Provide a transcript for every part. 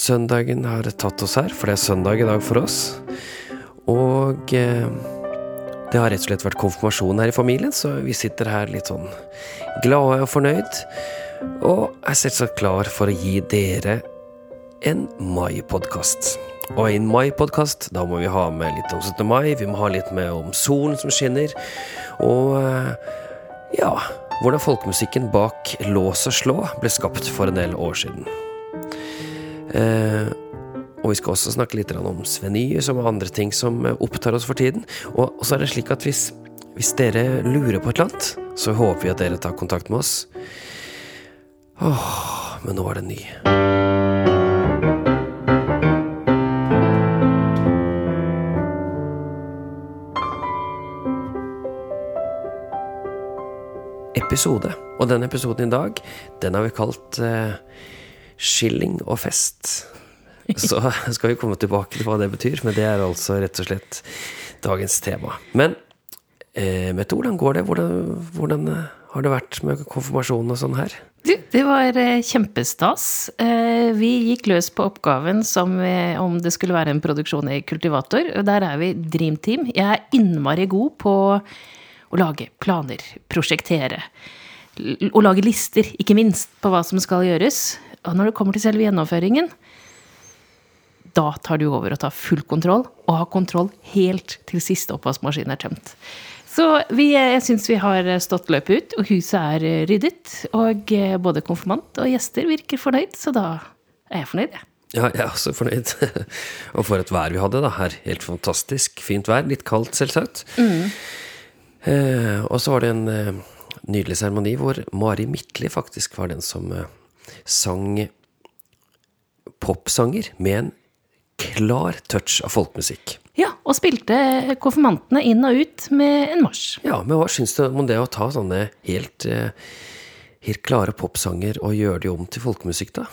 søndagen har tatt oss her, for det er søndag i dag for oss. Og eh, det har rett og slett vært konfirmasjon her i familien, så vi sitter her litt sånn glade og fornøyd. Og er selvsagt klar for å gi dere en mai-podkast. Og i en mai-podkast, da må vi ha med litt om 17. mai, vi må ha litt med om solen som skinner, og eh, ja, hvordan folkemusikken bak Lås og slå ble skapt for en del år siden. Eh, og vi skal også snakke litt om Sven som er andre ting som opptar oss for tiden. Og, og så er det slik at hvis, hvis, dere lurer på et eller annet, så håper vi at dere tar kontakt med oss. Åh, men nå er det ny. Episode. Og denne episoden i dag, den har vi kalt eh, Skilling og fest. Så skal vi komme tilbake til hva det betyr, men det er altså rett og slett dagens tema. Men eh, Mette, hvordan går det? Hvordan, hvordan, eh, har det vært med konfirmasjonen og sånn her? Du, det var eh, kjempestas. Eh, vi gikk løs på oppgaven som om det skulle være en produksjon i Kultivator. Og der er vi Dream Team. Jeg er innmari god på å lage planer, prosjektere. Og lage lister, ikke minst, på hva som skal gjøres. Og når det kommer til selve gjennomføringen, da tar du over og tar full kontroll, og har kontroll helt til siste oppvaskmaskin er tømt. Så vi, jeg syns vi har stått løpet ut, og huset er ryddet. Og både konfirmant og gjester virker fornøyd, så da er jeg fornøyd, jeg. Ja, jeg er også fornøyd. og for et vær vi hadde da her. Helt fantastisk fint vær. Litt kaldt, selvsagt. Mm. Eh, og så var det en eh, nydelig seremoni hvor Mari Midtli faktisk var den som eh, sang popsanger med en klar touch av folkemusikk. Ja, og spilte konfirmantene inn og ut med en marsj. Ja, men hva syns du om det å ta sånne helt, eh, helt klare popsanger og gjøre de om til folkemusikk, da?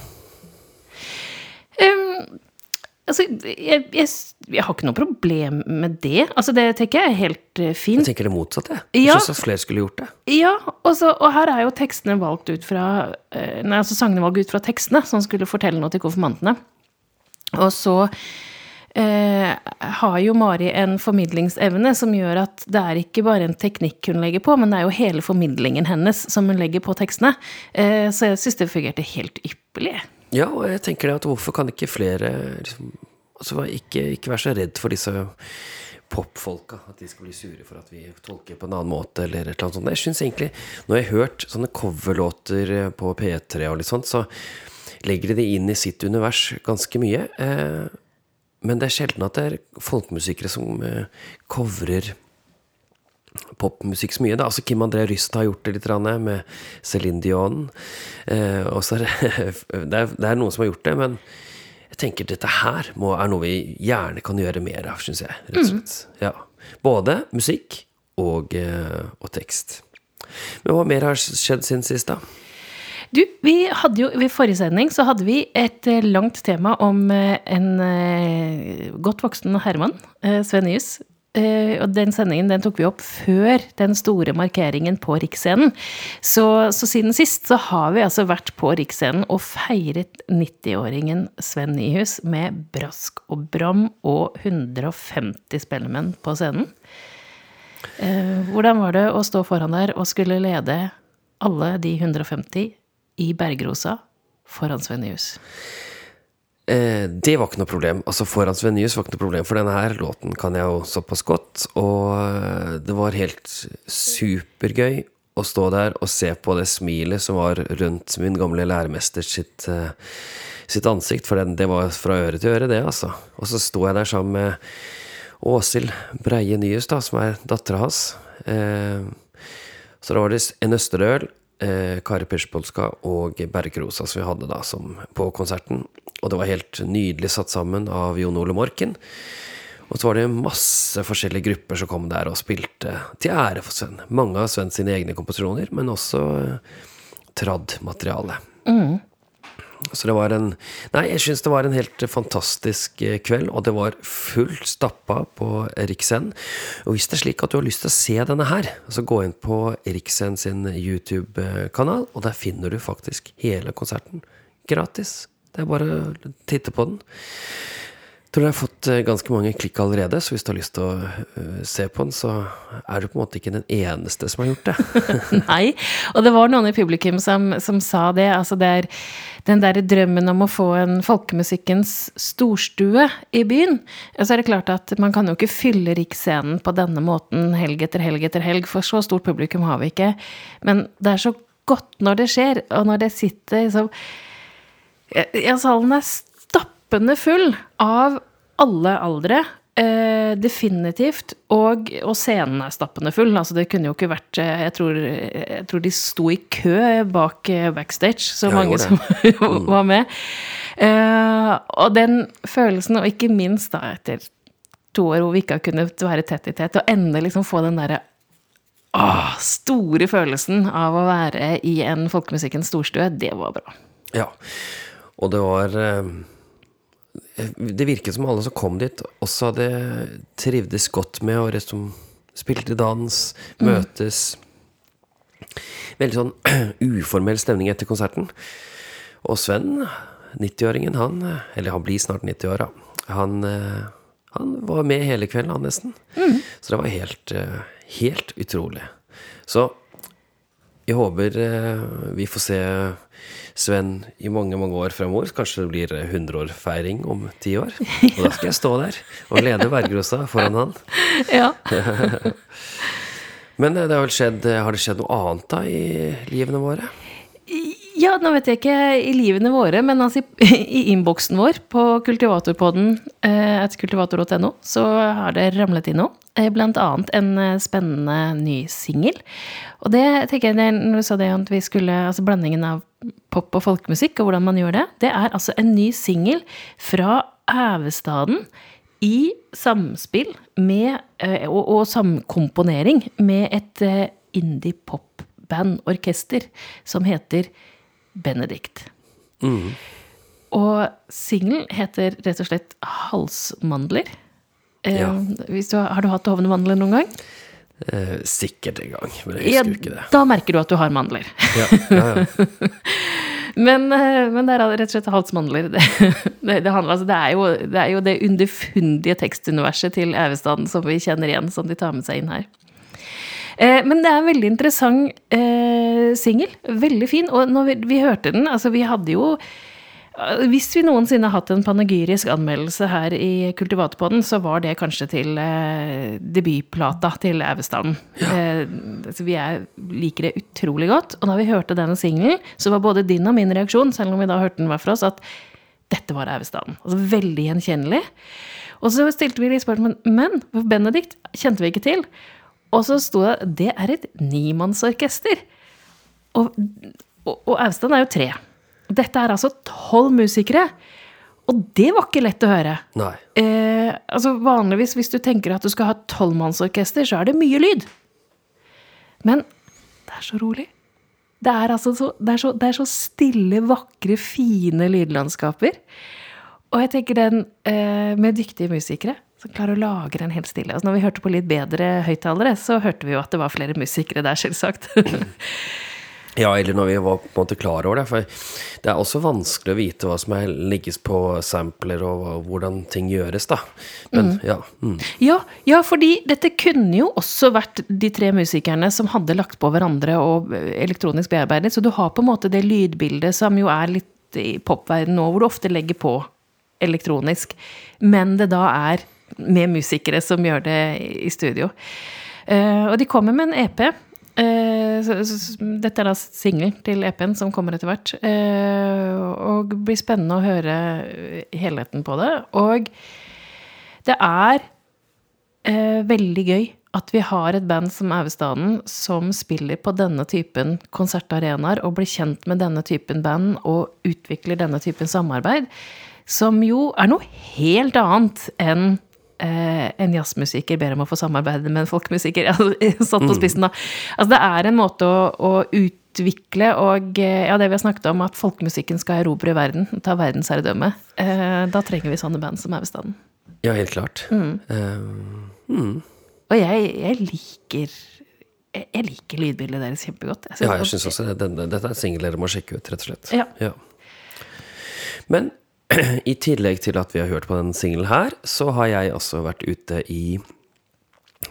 Um, altså, jeg, jeg, jeg, har ikke noe problem med det. Altså, det tenker jeg er helt uh, fint. Jeg tenker det motsatte. Jeg ja. syns at flere skulle gjort det. Ja, og, så, og, her er jo tekstene valgt ut fra uh, Nei, altså sangene valgt ut fra tekstene, som skulle fortelle noe til konfirmantene. Og så eh, har jo Mari en formidlingsevne som gjør at det er ikke bare en teknikk hun legger på, men det er jo hele formidlingen hennes som hun legger på tekstene. Eh, så jeg syns det fungerte helt ypperlig. Ja, og jeg tenker det at hvorfor kan ikke flere liksom, altså ikke, ikke være så redd for disse popfolka. At de skal bli sure for at vi tolker på en annen måte, eller et eller annet sånt. Jeg synes egentlig, når jeg har hørt sånne coverlåter på P3 og litt sånt, så legger de det inn i sitt univers ganske mye. Eh, men det er sjelden at det er folkemusikere som eh, covrer popmusikk så mye. Da. Altså Kim André Ryst har gjort det litt med Céline Dion. Eh, og så er det, er, det er noen som har gjort det, men jeg tenker dette her må, er noe vi gjerne kan gjøre mer av, syns jeg. rett og slett. Mm. Ja. Både musikk og, og tekst. Men hva mer har skjedd siden sist, da? Du, vi hadde jo ved forrige sending så hadde vi et eh, langt tema om eh, en eh, godt voksen herremann, Sven Nyhus. Og den sendingen den tok vi opp før den store markeringen på Riksscenen. Så, så, siden sist så har vi altså vært på Riksscenen og feiret 90-åringen Sven Nyhus med brask og bram og 150 spellemenn på scenen. Hvordan var det å stå foran der og skulle lede alle de 150 i Bergrosa foran Svenius? Eh, det var ikke noe problem. Altså Foran Svenius var ikke noe problem, for denne her låten kan jeg jo såpass godt. Og eh, det var helt supergøy å stå der og se på det smilet som var rundt min gamle læremester sitt, eh, sitt ansikt. For det var fra øre til øre, det, altså. Og så sto jeg der sammen med Åshild Breie Nyhus, da, som er dattera hans. Eh, så da var det en Østerøl, eh, Kari Pirspolska og Bergrosa som vi hadde da som, på konserten. Og det var helt nydelig satt sammen av Jon Ole Morken. Og så var det masse forskjellige grupper som kom der og spilte til ære for Sven. Mange av Sven sine egne komposisjoner, men også eh, tradd-materiale. Mm. Så det var en Nei, jeg syns det var en helt fantastisk eh, kveld, og det var fullt stappa på Riksen. Og hvis det er slik at du har lyst til å se denne her, så gå inn på Riksen sin YouTube-kanal, og der finner du faktisk hele konserten gratis. Det er bare å titte på den. Jeg tror jeg har fått eh, ganske mange klikk allerede, så hvis du har lyst til å eh, se på den, så er du på en måte ikke den eneste som har gjort det. Nei. Og det var noen i publikum som, som sa det. Altså det er den derre drømmen om å få en folkemusikkens storstue i byen. Så er det klart at man kan jo ikke fylle Riksscenen på denne måten helg etter helg etter helg, for så stort publikum har vi ikke. Men det er så godt når det skjer, og når det sitter liksom Ja, salen er stappende full av alle aldre. Eh, definitivt. Og, og, scenen er stappende full. Altså, det kunne jo ikke vært eh, jeg tror, jeg tror, de sto i kø bak eh, backstage, så ja, mange som var med. Eh, og den følelsen, og ikke minst da etter to år hvor vi ikke har kunnet være tett i tett, og endelig liksom få den derre store følelsen av å være i en folkemusikkens storstue, det var bra. Ja. Og det var eh det virket som alle som kom dit, også hadde trivdes godt med å liksom spilte dans, mm. møtes Veldig sånn uformell stemning etter konserten. Og Sven, 90-åringen, han Eller han blir snart 90 år, da. Han, han var med hele kvelden, han nesten. Mm. Så det var helt, helt utrolig. Så jeg håper vi får se Sven i mange mange år fremover. Kanskje det blir 100-årfeiring om ti år. Og da skal jeg stå der og lede Bergrosa foran han. Ja. Men det har vel skjedd Har det skjedd noe annet da i livene våre? Ja, nå vet jeg ikke i livene våre, men altså i, i innboksen vår på kultivatorpodden, eh, kultivator.no, så har det ramlet inn noe. Eh, blant annet en eh, spennende ny singel. Og det tenker jeg, når du sa det at vi skulle Altså blandingen av pop og folkemusikk, og hvordan man gjør det, det er altså en ny singel fra Ævestaden i samspill med, og, og samkomponering med et indie-pop-band-orkester som heter Benedict. Mm. Og singelen heter rett og slett Halsmandler. Eh, ja. Du, har du hatt hovne noen gang? Eh, sikkert en gang, men jeg husker ja, ikke det. Da merker du at du har mandler. Ja, ja, ja. men, eh, men, det er rett og slett halsmandler. Det, det, det, handler, altså, det, er jo, det er jo det underfundige tekstuniverset til Ævestaden som vi kjenner igjen, som de tar med seg inn her. Eh, men det er en veldig interessant eh, singel. Veldig fin. Og når vi, vi, hørte den Altså, vi hadde jo eh, hvis vi noensinne har hatt en panegyrisk anmeldelse her i Kultivatpodden, så var det kanskje til eh, debutplata til Auvestaden. Ja. Eh, vi er, liker det utrolig godt. Og da vi hørte denne singelen, så var både din og min reaksjon, selv om vi da hørte den hver for oss, at dette var Auvestaden. Altså veldig gjenkjennelig. Og så stilte vi litt spørsmål, men Benedikt kjente vi ikke til. Og så sto det det er et nimannsorkester. Og, og, og Austein er jo tre. Dette er altså tolv musikere. Og det var ikke lett å høre. Nei. Eh, altså Vanligvis hvis du tenker at du skal ha tolvmannsorkester, så er det mye lyd. Men det er så rolig. Det er, altså så, det, er så, det er så, stille, vakre, fine lydlandskaper. Og jeg tenker den eh, med dyktige musikere som klarer å lage den helt stille. Altså når vi hørte på litt bedre høyttalere, så hørte vi jo at det var flere musikere der, selvsagt. ja, eller når vi var på en måte klar over det. For det er også vanskelig å vite hva som er, ligges på sampler, og hvordan ting gjøres, da. Men mm. ja. Mm. ja. Ja, fordi dette kunne jo også vært de tre musikerne som hadde lagt på hverandre og elektronisk bearbeidet. Så du har på en måte det lydbildet som jo er litt i popverdenen nå, hvor du ofte legger på elektronisk. Men det da er med musikere som gjør det i studio. Uh, og de kommer med en EP. Eh, dette er da singel til EP-en som kommer etter hvert. Uh, og det blir spennende å høre helheten på det. Og det er veldig gøy at vi har et band som Auestaden som spiller på denne typen konsertarenaer og blir kjent med denne typen band og utvikler denne typen samarbeid, som jo er noe helt annet enn eh, en jazzmusiker ber om å få samarbeide med en folkemusiker. Altså, satt på mm. spissen, da. Altså, det er en måte å, å utvikle og eh, ja, det vi har snakket om, at folkemusikken skal erobre verden, ta verdensherredømme. Eh, da trenger vi sånne band som er Auvestaden. Ja, helt klart. Mm. Uh, mm. Og jeg, jeg, liker jeg liker lydbildet deres kjempegodt. Jeg ja, jeg syns også det. Dette er en singel dere må sjekke ut, rett og slett. Ja. ja. Men i tillegg til at vi har hørt på den singelen her, så har jeg også vært ute i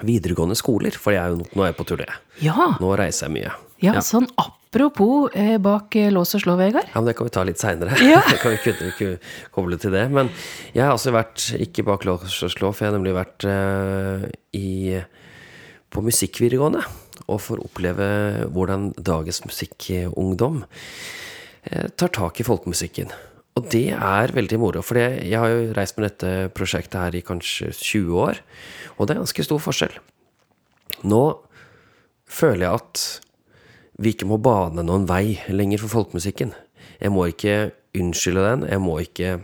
videregående skoler. For jeg er jo, nå er jeg på turné. Ja, Nå reiser jeg mye. ja, sånn apropos eh, bak eh, lås og slå, Vegard. Ja, men Det kan vi ta litt seinere. Ja. kan vi kunne, ikke koble til det. Men jeg har også vært ikke bak lås og slå, for jeg har nemlig vært eh, i, på musikkvideregående. Og får oppleve hvordan dagens musikkungdom eh, tar tak i folkemusikken. Og det er veldig moro, for jeg har jo reist med dette prosjektet her i kanskje 20 år, og det er ganske stor forskjell. Nå føler jeg at vi ikke må bane noen vei lenger for folkemusikken. Jeg må ikke unnskylde den. Jeg må ikke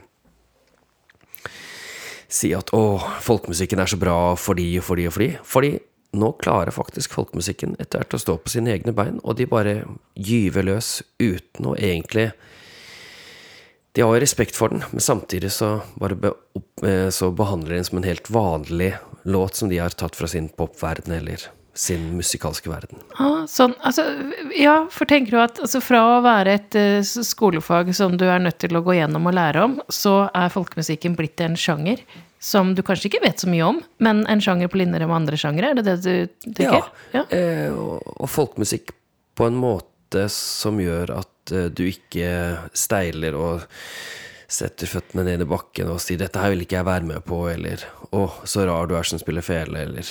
si at 'å, folkemusikken er så bra fordi og fordi og fordi'. Fordi nå klarer faktisk folkemusikken etter hvert å stå på sine egne bein, og de bare gyver løs uten å egentlig De har respekt for den, men samtidig så, bare be, eh, så behandler de den som en helt vanlig låt som de har tatt fra sin popverden eller sin musikalske verden. Ah, sånn, altså, ja, for tenker du at altså, fra å være et uh, skolefag som du er nødt til å gå gjennom og lære om, så er folkemusikken blitt en sjanger som du kanskje ikke vet så mye om, men en sjanger på linje med andre sjangere? Er det det du tenker? Ja. Eh, og, og folkemusikk på en måte som gjør at eh, du ikke steiler og setter føttene ned i bakken og sier 'dette her vil ikke jeg være med på', eller 'å, så rar du er som spiller fele', eller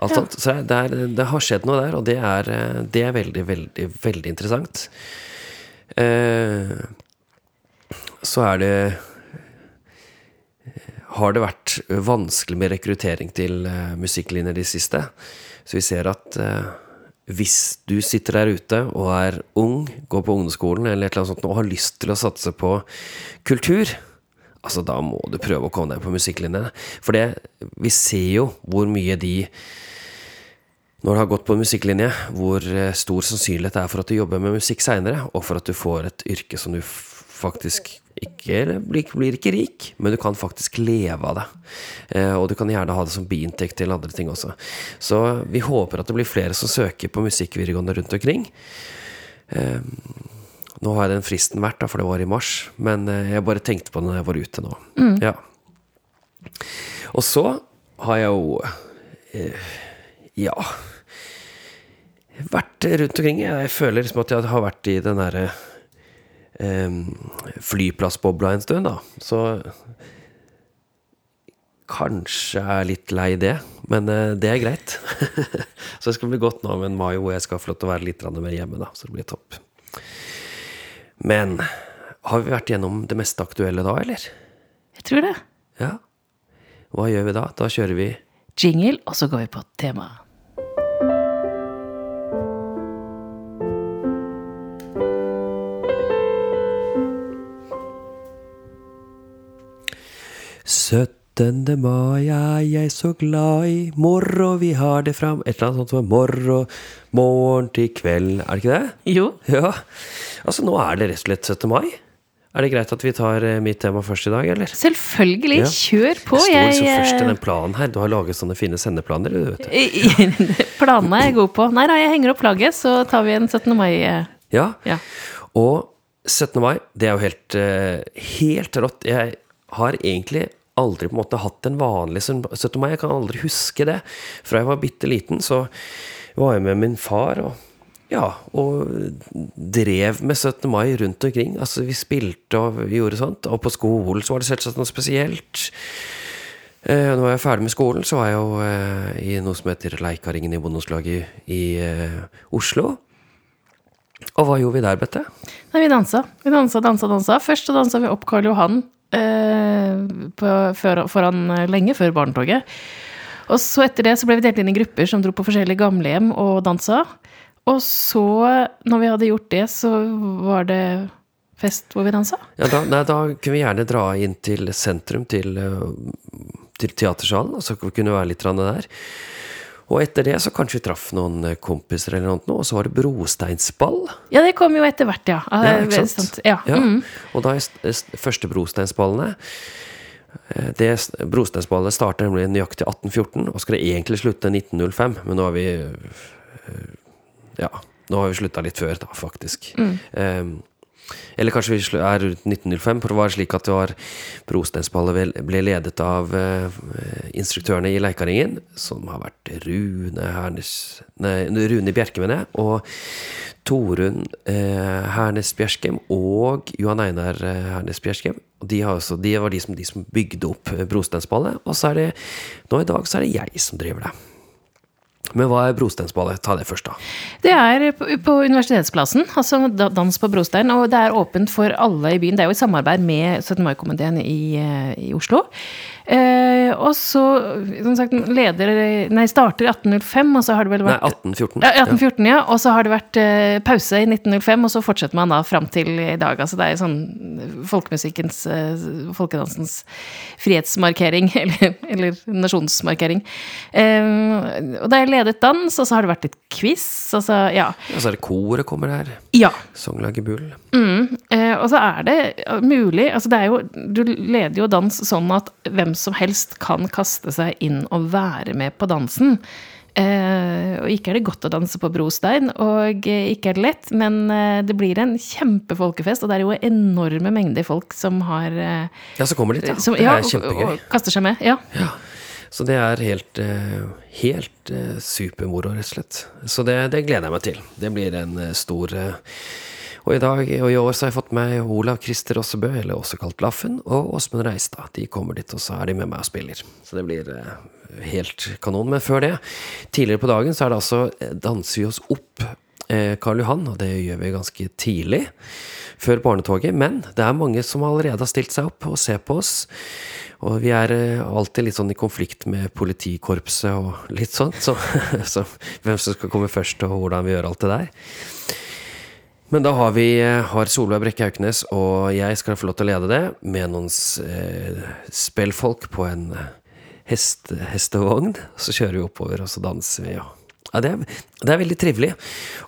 alt sånt. Så det, er, det har skjedd noe der, og det er, eh, det er veldig, veldig, veldig interessant. Eh, så er det har det vært vanskelig med rekruttering til eh, musikklinjer de siste. Så vi ser at eh, hvis du sitter der ute og er ung, går på ungdomsskolen eller et eller annet sånt og har lyst til å satse på kultur, altså da må du prøve å komme deg på musikklinjene. For det, vi ser jo hvor mye de når du har gått på musikklinje, hvor eh, stor sannsynlighet det er for at du jobber med musikk seinere, og for at du får et yrke som du faktisk ikke blir, blir ikke rik, men du kan faktisk leve av det. Eh, og du kan gjerne ha det som biinntekt til andre ting også. Så vi håper at det blir flere som søker på musikkvideregående rundt omkring. Eh, nå har den fristen vært, for det var i mars, men eh, jeg bare tenkte på det når jeg var ute nå. Ja. Og så har jeg jo ja vært rundt omkring. Jeg føler liksom at jeg har vært i den derre flyplassbobla en stund, da. Så kanskje jeg er litt lei det, men eh, det er greit. så det skal bli godt nå med en mai hvor jeg skal få lov til å være litt mer hjemme, da. Så det blir topp. Men har vi vært gjennom det mest aktuelle da, eller? Jeg tror det. Ja. Hva gjør vi da? Da kjører vi Jingle, og så går vi på temaet. Syttende mai er jeg så glad i, morro vi har det fram Et eller annet sånt som morro, morgen til kveld, er det ikke det? Jo. Ja. Altså, nå er det rett og slett 17. mai. Er det greit at vi tar eh, mitt tema først i dag, eller? Selvfølgelig. Ja. Kjør på. Jeg står liksom Jeg, først i eh, den planen her. Du har laget sånne fine sendeplaner, du vet du. Planene er jeg god på. Nei da, jeg henger opp flagget, så tar vi en 17. mai. eh, Ja. Ja. Og 17. mai, det er jo helt, helt rått. Jeg har egentlig aldri på en måte hatt en vanlig 17. mai. Jeg kan aldri huske det. Fra jeg var bitte liten, så var jeg med min far og ja, og drev med 17. mai rundt omkring. Altså, vi spilte og vi gjorde sånt. Og på skolen så var det selvsagt noe spesielt. Eh, når jeg var ferdig med skolen, så var jeg jo eh, i noe som heter Leikaringen i bondeslaget i eh, Oslo. Og hva gjorde vi der, Bette? Nei, vi dansa. Vi dansa, dansa, dansa. Først så dansa vi opp Karl Johan på, for, foran, eh, lenge før barnetoget. Og så etter det så ble vi delt inn i grupper som dro på forskjellige gamlehjem og dansa. Og så, når vi hadde gjort det, så var det fest hvor vi dansa. Ja, da, nei, da kunne vi gjerne dra inn til sentrum, til, eh, til teatersalen, så kunne vi være litt der. Og etter det så kanskje vi traff noen eh, kompiser eller noe, og så var det brosteinsball. Ja, det kom jo etter hvert, ja. Ja, ikke sant? Ja. Ja. Mm. Og da er st- st- første brosteinsballene eh, det Brosteinsballet starter nemlig nøyaktig 1814, og skal egentlig slutte 1905, men nå har vi eh, Ja, nå har vi slutta litt før, da, faktisk. Eh, Eller kanskje vi er rundt 1905, for det var slik at det var Brosteinsballet ble ledet av uh, instruktørene i Leikaringen, som har vært Rune Hernes Nei, Rune Bjerke, mener jeg, og Torunn eh, Hernes Bjerskem og Johan Einar uh, Hernes Bjerskem. De, også, de, var de som, de som bygde opp Brosteinsballet. Og så er det nå i dag så er det jeg som driver det. Men hva er brosteinsballet? Ta det først, da. Det er på Universitetsplassen, altså dans på brostein. Og det er åpent for alle i byen. Det er jo i samarbeid med 17. mai-komiteen i, eh, i, Oslo. Eh, og så, som sagt, leder Nei, starter i 1805, og så har det vel vært Nei, 1814. Ja, 1814, ja. Og så har det vært eh, pause i 1905, og så fortsetter man da fram til i dag. Altså det er sånn folkemusikkens, eh, folkedansens frihetsmarkering, eller, eller nasjonsmarkering. Eh, og det er ledet dans, og så har det vært litt quiz, og så, ja. Og så er det koret kommer her. Ja. Sanglaget Bull. Mm, eh, og så er det mulig Altså det er jo Du leder jo dans sånn at hvem som helst kan kaste seg inn og være med på dansen. Eh, og ikke er det godt å danse på brostein, og ikke er det lett, men eh, det blir en kjempefolkefest, og det er jo enorme mengder folk som har eh, Ja, så kommer dit, ja. Som, det er kjempegøy. Og, og kaster seg med. Ja. ja. Så det er helt, helt supermoro, rett og slett. Så det, det, gleder jeg meg til. Det blir en stor og i dag og i år så har jeg fått med Olav Christer Åsebø, eller også kalt Laffen, og Åsmund Reistad. De kommer dit, og så er de med meg og spiller. Så det blir helt kanon. Men før det, tidligere på dagen, så er det altså Danser vi oss opp Karl Johan, og det gjør vi ganske tidlig. Før barnetoget. Men det er mange som allerede har stilt seg opp og ser på oss. Og vi er alltid litt sånn i konflikt med politikorpset og litt sånn. Så, så hvem som skal komme først, og hvordan vi gjør alt det der. Men da har vi har Solveig Brekke Hauknes, og jeg skal få lov til å lede det med noen eh, spellfolk på en hest, hestevogn. Så kjører vi oppover, og så danser vi. Ja, det, er, det, er, veldig trivelig.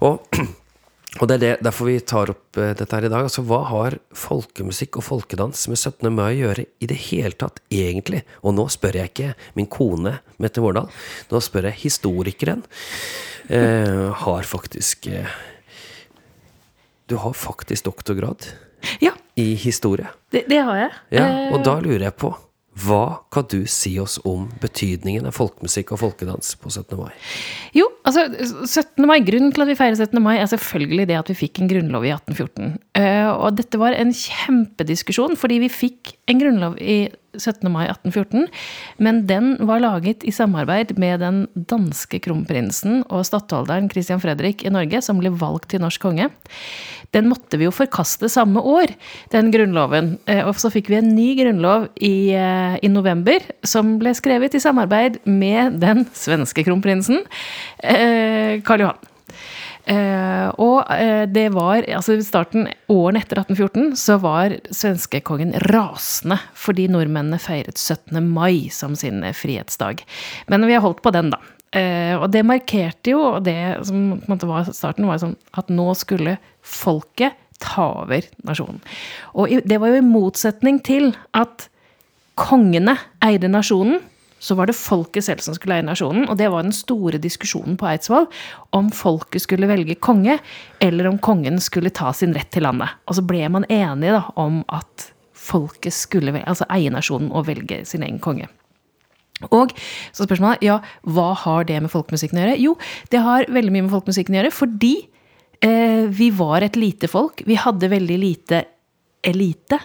Og, og det er det, derfor vi tar opp dette her i dag. Altså, hva har folkemusikk og folkedans med 17. mai å gjøre i det hele tatt, egentlig? Og nå spør jeg ikke min kone Mette Vårdal, nå spør jeg historikeren. Eh, har faktisk uh, du har faktisk doktorgrad ja. i historie. Det, det har jeg. Ja, og da lurer jeg på hva kan du si oss om betydningen av folkemusikk og folkedans på 17. mai? Jo, altså 17. mai, Grunnen til at vi feirer 17. mai, er selvfølgelig det at vi fikk en grunnlov i 1814. Og dette var en kjempediskusjon, fordi vi fikk en grunnlov i 17. mai 1814, men den var laget i samarbeid med den danske kronprinsen og stattholderen Christian Fredrik i Norge, som ble valgt til norsk konge. Den måtte vi jo forkaste samme år, den grunnloven. Og så fikk vi en ny grunnlov i, i november, som ble skrevet i samarbeid med den svenske kronprinsen, Karl Johan. Uh, og uh, det var altså i starten, Årene etter 1814 så var svenskekongen rasende fordi nordmennene feiret 17. mai som sin frihetsdag. Men vi har holdt på den, da. Og det markerte jo det som på en måte var starten, var sånn at nå skulle folket ta over nasjonen. Og det var jo i motsetning til at kongene eide nasjonen så var det folket selv som skulle eie nasjonen. Og det var den store diskusjonen på Eidsvoll om folket skulle velge konge, eller om kongen skulle ta sin rett til landet. Og så ble man enige da, om at folket skulle altså eie nasjonen og velge sin egen konge. Og så spørsmålet ja, hva har det med folkemusikken å gjøre? Jo, det har veldig mye med folkemusikken å gjøre, fordi eh, vi var et lite folk. Vi hadde veldig lite elite.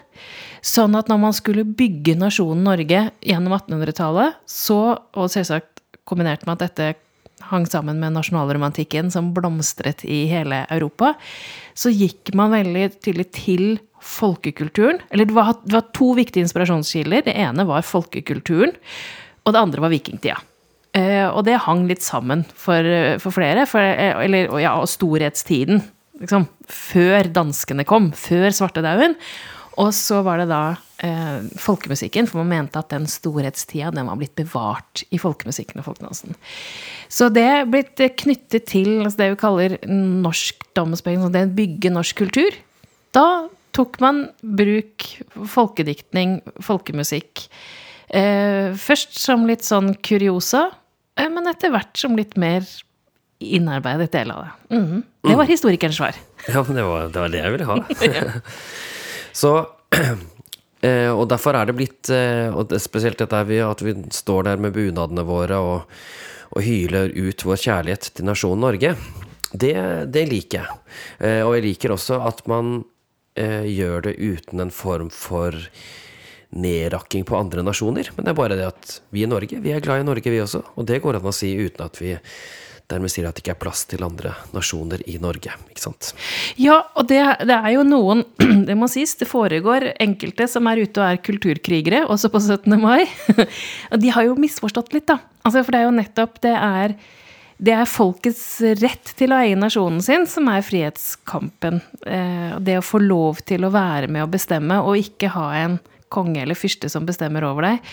Sånn at når man skulle bygge nasjonen Norge gjennom 1800-tallet, så, og selvsagt kombinert med at dette hang sammen med nasjonalromantikken som blomstret i hele Europa, så gikk man veldig tydelig til folkekulturen. Eller det var, det var to viktige inspirasjonskilder. Det ene var folkekulturen, og det andre var vikingtida. Eh, og det hang litt sammen for, for flere. For, eller, ja, og storhetstiden. Liksom, før danskene kom. Før svartedauden. Og så var det da eh, folkemusikken, for man mente at den storhetstida den var blitt bevart i folkemusikken og folkedansen. Så det er blitt knyttet til altså det vi kaller norsk norskdomsbygning, det å bygge norsk kultur. Da tok man bruk folkediktning, folkemusikk. Eh, først som litt sånn kuriosa, eh, men etter hvert som litt mer innarbeidet del av det. Mhm. Det var historikerens svar. Ja, det var det, var det jeg ville ha. Så eh, Og derfor er det blitt eh, Og det, spesielt dette vi, at vi står der med bunadene våre og, og hyler ut vår kjærlighet til nasjonen Norge. Det, det liker jeg. Eh, og jeg liker også at man eh, gjør det uten en form for nedrakking på andre nasjoner. Men det er bare det at vi i Norge, vi er glad i Norge, vi også. Og det går an å si uten at vi dermed sier at det ikke er plass til andre nasjoner i Norge. ikke sant? Ja, og det, det er jo noen Det må sies, det foregår enkelte som er ute og er kulturkrigere, også på 17. mai. Og de har jo misforstått litt, da. Altså, for det er jo nettopp det er det er folkets rett til å eie nasjonen sin som er frihetskampen. Eh, det å få lov til å være med å bestemme, og ikke ha en konge eller fyrste som bestemmer over deg.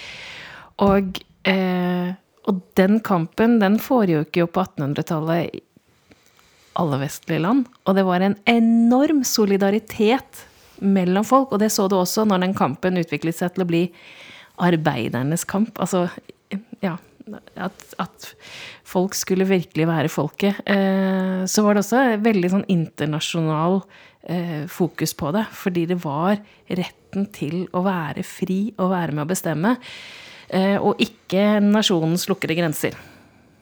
Og eh, og den kampen den foregikk jo på 1800-tallet i alle vestlige land. Og det var en enorm solidaritet mellom folk. Og det så du også når den kampen utviklet seg til å bli arbeidernes kamp. Altså, ja at, at folk skulle virkelig være folket. Eh, så var det også veldig sånn internasjonal eh, fokus på det. Fordi det var retten til å være fri og være med å bestemme. Eh, og ikke nasjonens lukkede grenser.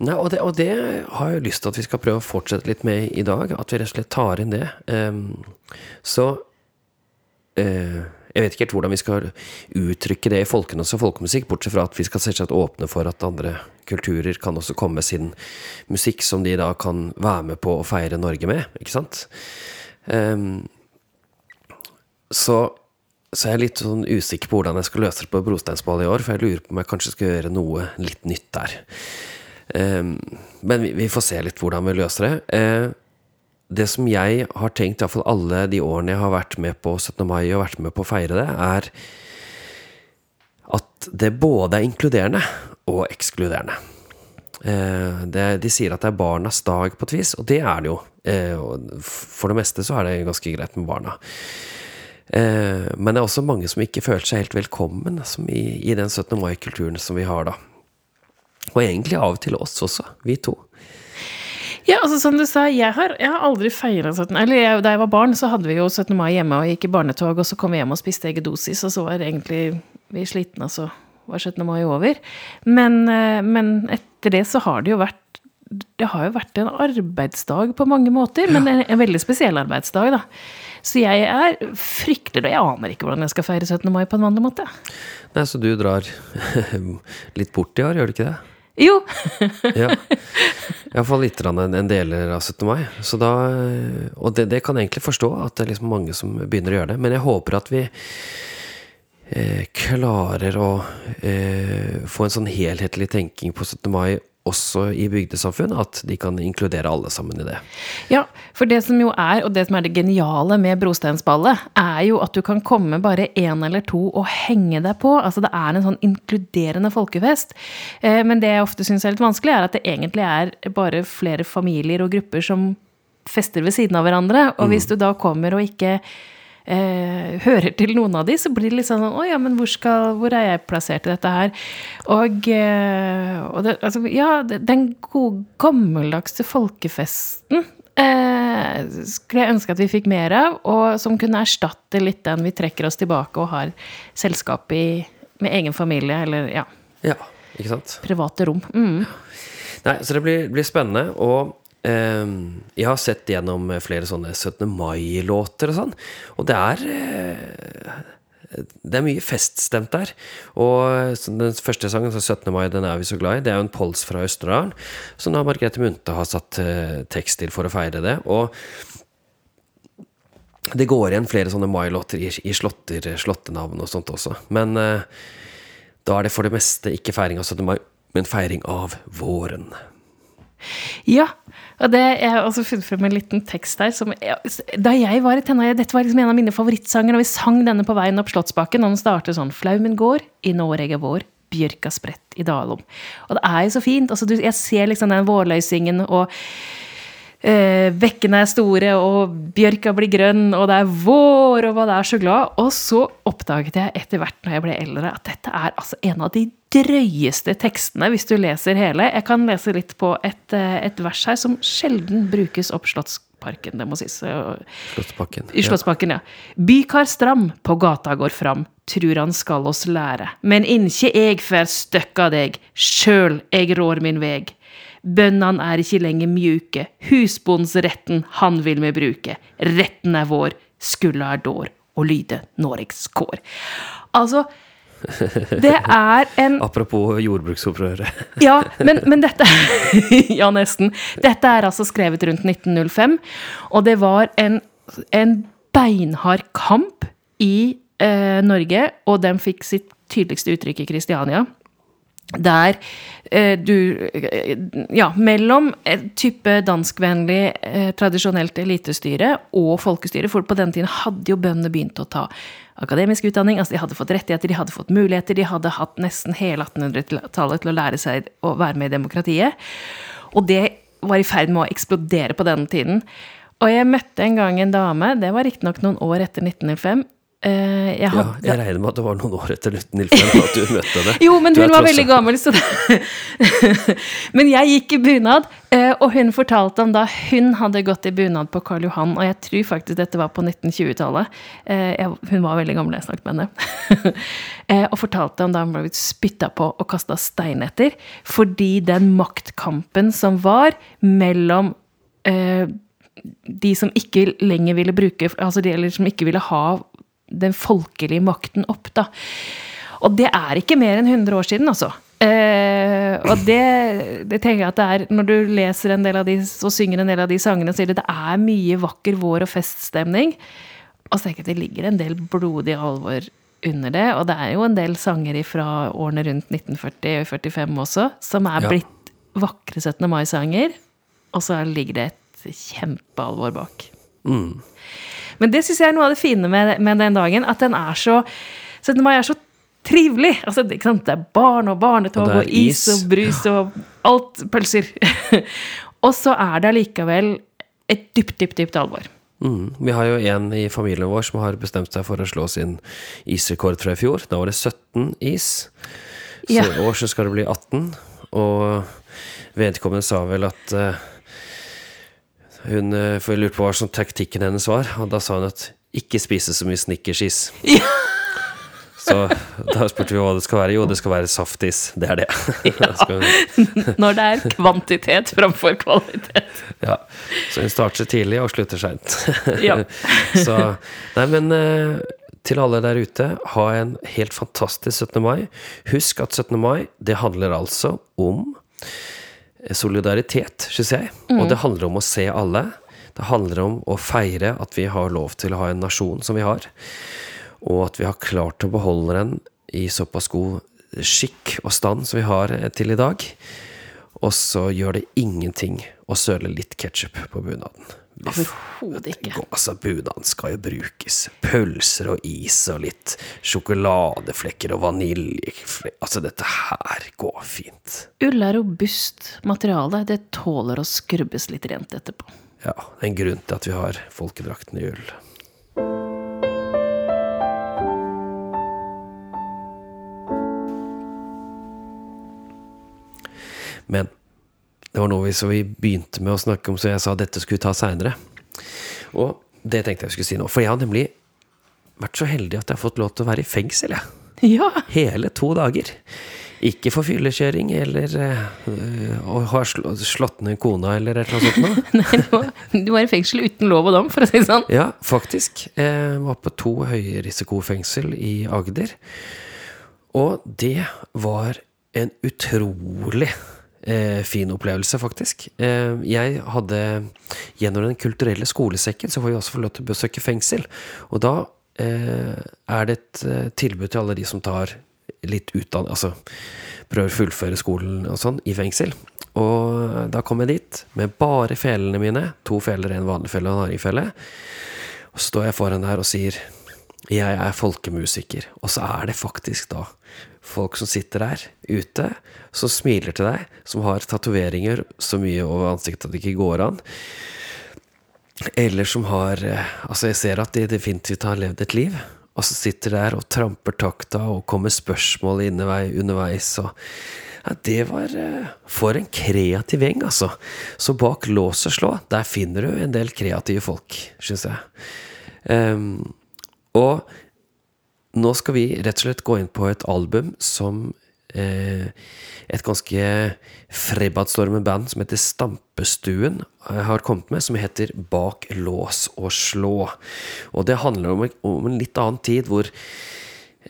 Nei, og det, og det, har jeg lyst til at vi skal prøve å fortsette litt med i dag. At vi rett og slett tar inn det. Um, så uh, Jeg vet ikke helt hvordan vi skal uttrykke det i folkenes og folkemusikk, bortsett fra at vi skal selvsagt åpne for at andre kulturer kan også komme med sin musikk som de da kan være med på å feire Norge med. Ikke sant? Um, så så jeg er litt sånn usikker på hvordan jeg skal løse det på brosteinsball i år, for jeg lurer på om jeg kanskje skal gjøre noe litt nytt der. Um, men vi, får se litt hvordan vi løser det. Uh, det som jeg har tenkt, iallfall alle de årene jeg har vært med på 17. mai og vært med på å feire det, er at det både er inkluderende og ekskluderende. Uh, de sier at det er barnas dag på et vis, og det er det jo. For det meste så er det ganske greit med barna. Eh, men det er også mange som ikke føler seg helt velkommen i, i, den 17. mai-kulturen som vi har da. Og egentlig av og til oss også, vi to. Ja, altså som du sa, jeg har, jeg har aldri feira 17. Eller jeg, da jeg var barn, så hadde vi jo 17. mai hjemme og gikk i barnetog, og så kom vi hjem og spiste eget dosis, og så var egentlig vi slitne, og så var 17. mai over. Men, eh, men etter det så har det jo vært det har jo vært en arbeidsdag på mange måter, men en, en veldig spesiell arbeidsdag, da. Så jeg er fryktelig Og jeg aner ikke hvordan jeg skal feire 17. mai på en vanlig måte. Nei, Så du drar litt bort i år, gjør du ikke det? Jo. ja. Iallfall litt en, en deler av 17. mai. Så da, og det, det kan jeg egentlig forstå, at det er liksom mange som begynner å gjøre det. Men jeg håper at vi eh, klarer å eh, få en sånn helhetlig tenking på 17. mai også i bygdesamfunn, at de kan inkludere alle sammen i det. Ja, for det som jo er, og det som er det geniale med brosteinsballet, er jo at du kan komme bare én eller to og henge deg på. Altså det er en sånn inkluderende folkefest. Eh, men det jeg ofte syns er litt vanskelig, er at det egentlig er bare flere familier og grupper som fester ved siden av hverandre. Og hvis mm. du da kommer og ikke eh, hører til noen av de, så blir det litt sånn Å ja, men hvor, skal, hvor er jeg plassert i dette her? Og, eh, og det, altså, ja, den gode, gammeldagse folkefesten eh, skulle jeg ønske at vi fikk mer av, og som kunne erstatte litt den vi trekker oss tilbake og har selskap i med egen familie, eller ja. ja ikke sant? Private rom. Mm. Nei, så det blir, blir spennende. Og jeg har sett gjennom flere sånne 17. mai-låter og sånn, og det er eh, det er mye feststemt der. Og den første sangen, 17. mai, den er vi så glad i. Det er jo en pols fra Østerdalen, som da Margrethe Munthe har satt uh, tekst til for å feire det. Og det går igjen flere sånne mai-låter i, slotter, slåttenavn og sånt også. Men da er det for det meste ikke feiring av 17. mai, men feiring av våren. Ja, og det, jeg har også funnet frem en liten tekst her som Da jeg var i tenåra Dette var liksom en av mine favorittsanger, og vi sang denne på veien opp Slottsbakken, og den starter sånn Flaumen går, i Noreg er vår, bjørka spredt i dalom. Og det er jo så fint. Altså, jeg ser liksom den vårløysingen, og eh, bekkene er store, og bjørka blir grønn, og det er vår, og det er så glad. Og så oppdaget jeg etter hvert når jeg ble eldre, at dette er altså en av de drøyeste tekstene hvis du leser hele. Jeg kan lese litt på et, eh, et vers her som sjelden brukes opp Slottsparken, det må sies. Slottsparken. I Slottsparken, ja. Bykar stram, på gata går fram, trur han skal oss lære. Men inkje eg fær støkka deg, sjøl eg rår min veg. Bøndene er ikke lenger mjuke, husbondsretten han vil vi bruke. Retten er vår, skulda er dår, og lyde Noregs kår. Altså, det er en Apropos jordbruksopprøret. Ja, men, men dette Ja, nesten. Dette er altså skrevet rundt 1905, og det var en, en beinhard kamp i eh, Norge, og den fikk sitt tydeligste uttrykk i Kristiania. Der eh, du eh, Ja, mellom et type danskvennlig, eh, tradisjonelt elitestyre og folkestyre. For på den tiden hadde jo bøndene begynt å ta akademisk utdanning. altså De hadde fått rettigheter, de hadde fått muligheter. De hadde hatt nesten hele 1800-tallet til å lære seg å være med i demokratiet. Og det var i ferd med å eksplodere på denne tiden. Og jeg møtte en gang en dame, det var riktignok noen år etter 1905, Uh, jeg, hadde... ja, jeg regner med at det var noen år etter 1905 at du møtte henne. jo, men hun var veldig gammel, så det Men jeg gikk i bunad, uh, og hun fortalte om da hun hadde gått i bunad på Karl Johan, og jeg tror faktisk dette var på 1920-tallet. Uh, hun var veldig gammel da jeg snakket med henne. og fortalte om da hun ble spytta på og kasta stein etter, fordi den maktkampen som var mellom de som ikke lenger ville bruke Altså de som ikke ville ha den folkelige makten opp, da. Og det er ikke mer enn 100 år siden, altså. Eh, og det, det, tenker jeg at det er Når du leser en del av de og synger en del av de sangene, sier du det er mye vakker vår- og feststemning. Og så tenker jeg at det ligger en del blodig alvor under det. Og det er jo en del sanger fra årene rundt 1940 og 45 også, som er ja. blitt vakre 17. mai-sanger. Og så ligger det et kjempealvor bak. Mm. Men det syns jeg er noe av det fine med, med, den dagen. At den er så 17. mai er så trivelig. Altså, det, det er barn og barnetog og, og is. og brus og alt pølser. og så er det allikevel et dypt, dypt, dypt alvor. Mm. Vi har jo en i familien vår som har bestemt seg for å slå sin isrekord fra i fjor. Da var det 17 is. Så ja. i år så skal det bli 18. Og vedkommende sa vel at uh, hun eh, for jeg lurte på hva som taktikken hennes var, og da sa hun at ikke spise så mye snickersis. Ja. Så da spurte vi hva det skal være. Jo, det skal være saftis. Det er det. Ja. Når det er kvantitet framfor kvalitet. Ja. Så hun starter tidlig og slutter seint. Ja. Så Nei, men eh, til alle der ute, ha en helt fantastisk 17. mai. Husk at 17. mai, det handler altså om solidaritet, syns jeg. Mm. Og det handler om å se alle. Det handler om å feire at vi har lov til å ha en nasjon som vi har. Og at vi har klart å beholde den i såpass god skikk og stand som vi har til i dag. Og så gjør det ingenting å søle litt ketsjup på bunaden. Overhodet ikke. Altså, budene skal jo brukes. Pølser og is og litt sjokoladeflekker og vaniljeflekker Altså, dette her går fint. Ull er robust materiale. Det tåler å skrubbes litt rent etterpå. Ja, det er en grunn til at vi har folkedrakten i ull. Men det var noe vi, så vi begynte med å snakke om, så jeg sa dette skulle vi ta seinere. Og det tenkte jeg vi skulle si nå. For jeg har nemlig vært så heldig at jeg har fått lov til å være i fengsel, jeg. Ja. Hele to dager. Ikke for fyllekjøring eller øh, å ha slått ned kona eller et eller annet sånt. Nei, du var i fengsel uten lov og dom, for å si det sånn. Ja, faktisk. Jeg var på to høyrisikofengsel i Agder. Og det var en utrolig eh, fin opplevelse, faktisk. Eh, jeg hadde Gjennom Den kulturelle skolesekken så får vi også få lov til å besøke fengsel. Og da eh, er det et eh, tilbud til alle de som tar litt utdanning Altså prøver å fullføre skolen og sånn i fengsel. Og da kom jeg dit med bare felene mine. To feler, en vanlig felle og en hardingfelle. Og så står jeg foran der og sier jeg er folkemusiker. Og så er det faktisk da folk som sitter der ute, som smiler til deg, som har tatoveringer så mye over ansiktet at det ikke går an. Eller som har eh, Altså, jeg ser at de definitivt har levd et liv. og så sitter der og tramper takta og kommer spørsmål underveis. og ja, det var eh, For en kreativ gjeng, altså. Så bak lås og slå, der finner du en del kreative folk, syns jeg. Um, og nå skal vi rett og slett gå inn på et album som eh, et ganske frebadstormende band som heter Stampestuen, eh, har kommet med, som heter Bak lås og slå. Og det handler om, om en litt annen tid hvor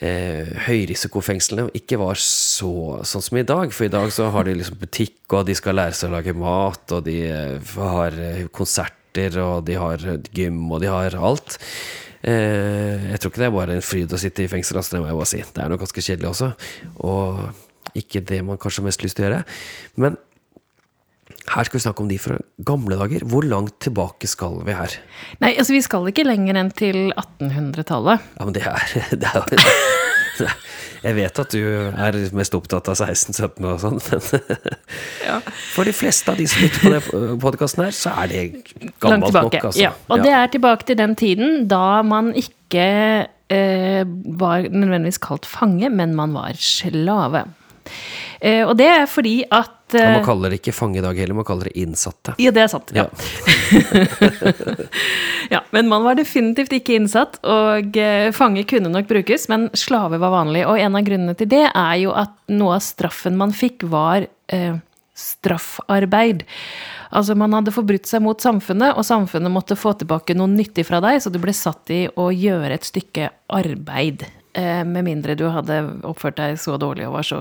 eh, høyrisikofengslene ikke var så sånn som i dag. For i dag så har de liksom butikk, og de skal lære seg å lage mat, og de eh, har eh, konserter, og de har gym, og de har alt. Eh, jeg tror ikke det er bare en fryd å sitte i fengsel, altså, det må jeg bare si. Det er nok ganske kjedelig også. Og ikke det man kanskje har mest lyst til å gjøre. Men her skal vi snakke om de fra gamle dager. Hvor langt tilbake skal vi her? Nei, altså vi skal ikke lenger enn til 1800-tallet. Ja, men det er, det er jo Jeg vet at du er mest opptatt av 16-17 og sånn, men ja. for de fleste av de som lytter på den podkasten her, så er det gammelt nok, altså. Ja, og ja. det er tilbake til den tiden da man ikke eh, var nødvendigvis kalt fange, men man var slave. Eh, og det er fordi at eh, Man kaller det ikke fangedag heller, man kaller det innsatte. Ja, det er sant. Ja. ja. men man var definitivt ikke innsatt, og eh, fange kunne nok brukes, men slave var vanlig. Og en av grunnene til det er jo at noe av straffen man fikk, var eh, straffarbeid. Altså Man hadde forbrutt seg mot samfunnet, og samfunnet måtte få tilbake noe nyttig fra deg, så du ble satt i å gjøre et stykke arbeid. Eh, med mindre du hadde oppført deg så dårlig og var så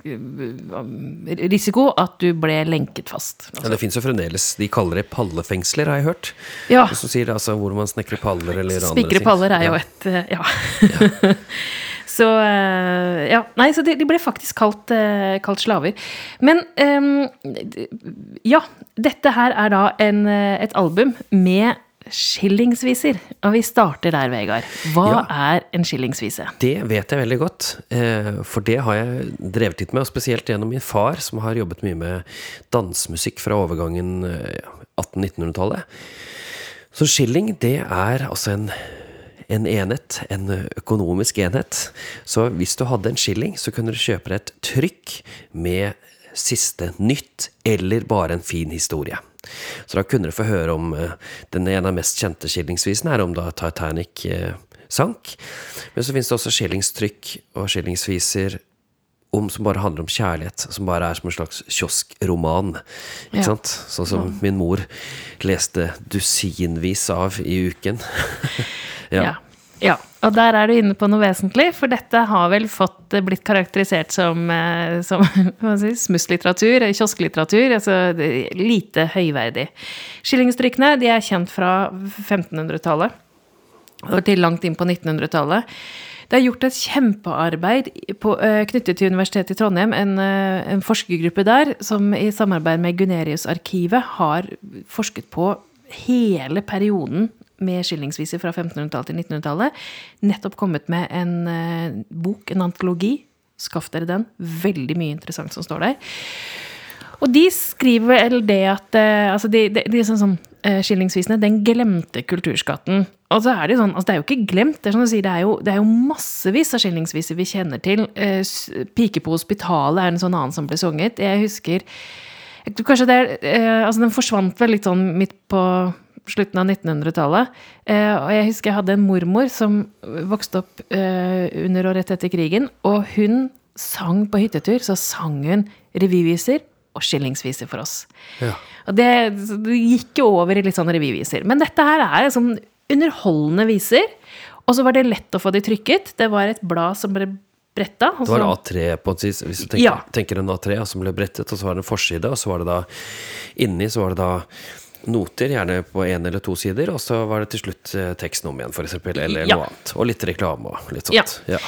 eh, risiko at du ble lenket fast. Altså. Ja, Det fins jo fremdeles De kaller det pallefengsler, har jeg hørt. Ja. Som sier det, altså hvor man snekrer paller eller andre Spikre paller er jo et eh, Ja. ja. så ja. Nei, så de, de ble faktisk kalt, kalt slaver. Men um, ja. Dette her er da en, et album med skillingsviser. Og vi starter der, Vegard. Hva ja, er en skillingsvise? Det vet jeg veldig godt. Eh, for det har jeg drevet litt med, og spesielt gjennom min far, som har jobbet mye med dansemusikk fra overgangen 1800-1900-tallet. Eh, Så skilling, det er altså en en enhet, en økonomisk enhet. Så hvis du hadde en skilling, så kunne du kjøpe deg et trykk med siste nytt, eller bare en fin historie. Så da kunne du få høre om uh, den ene av mest kjente skillingsvisene, er om da Titanic uh, sank. Men så finnes det også skillingstrykk og skillingsviser om, som bare handler om kjærlighet. Som bare er som en slags kioskroman. Ikke ja. sant? Sånn som ja. min mor leste dusinvis av i uken. ja. ja. Ja, og der er du inne på noe vesentlig, for dette har vel fått eh, blitt karakterisert som, eh, som si, smusslitteratur, kiosklitteratur, altså lite høyverdig. Skillingstrykkene de er kjent fra 1500-tallet og til langt inn på 1900-tallet. Det er gjort et kjempearbeid på, knyttet til Universitetet i Trondheim, en, en, forskergruppe der som i samarbeid med Gunerius-arkivet har forsket på hele perioden med skillingsviser fra 1500-tallet til 1900-tallet. Nettopp kommet med en uh, bok, en antologi. Skaff dere den. Veldig mye interessant som står der. Og de skriver vel det at uh, altså de, de, de sånn, sånn, Skillingsvisene, den glemte kulturskatten. Og så er det sånn, altså det er jo ikke glemt, det er, sånn sier, det er, jo, det er jo massevis av skillingsviser vi kjenner til. 'Pike på hospitalet' er en sånn annen som ble sunget. Jeg husker Kanskje det er, altså Den forsvant vel litt sånn midt på slutten av 1900-tallet. Eh, og jeg husker jeg hadde en mormor som vokste opp eh, under og rett etter krigen. Og hun sang på hyttetur, så sang hun revyviser og skillingsviser for oss. Ja. Og det, det, gikk jo over i litt sånn revyviser. Men dette her er sånn underholdende viser. Og så var det lett å få de trykket. Det var et blad som ble bretta. Det var A3 på et vis, hvis du tenker, ja. tenker en A3 som ble brettet, og så var det en forside, og så var det da inni så var det da noter, gjerne på én eller to sider, og så var det til slutt eh, teksten om igjen, f.eks., eller ja. noe annet. Og litt reklame og litt sånt. Ja. ja.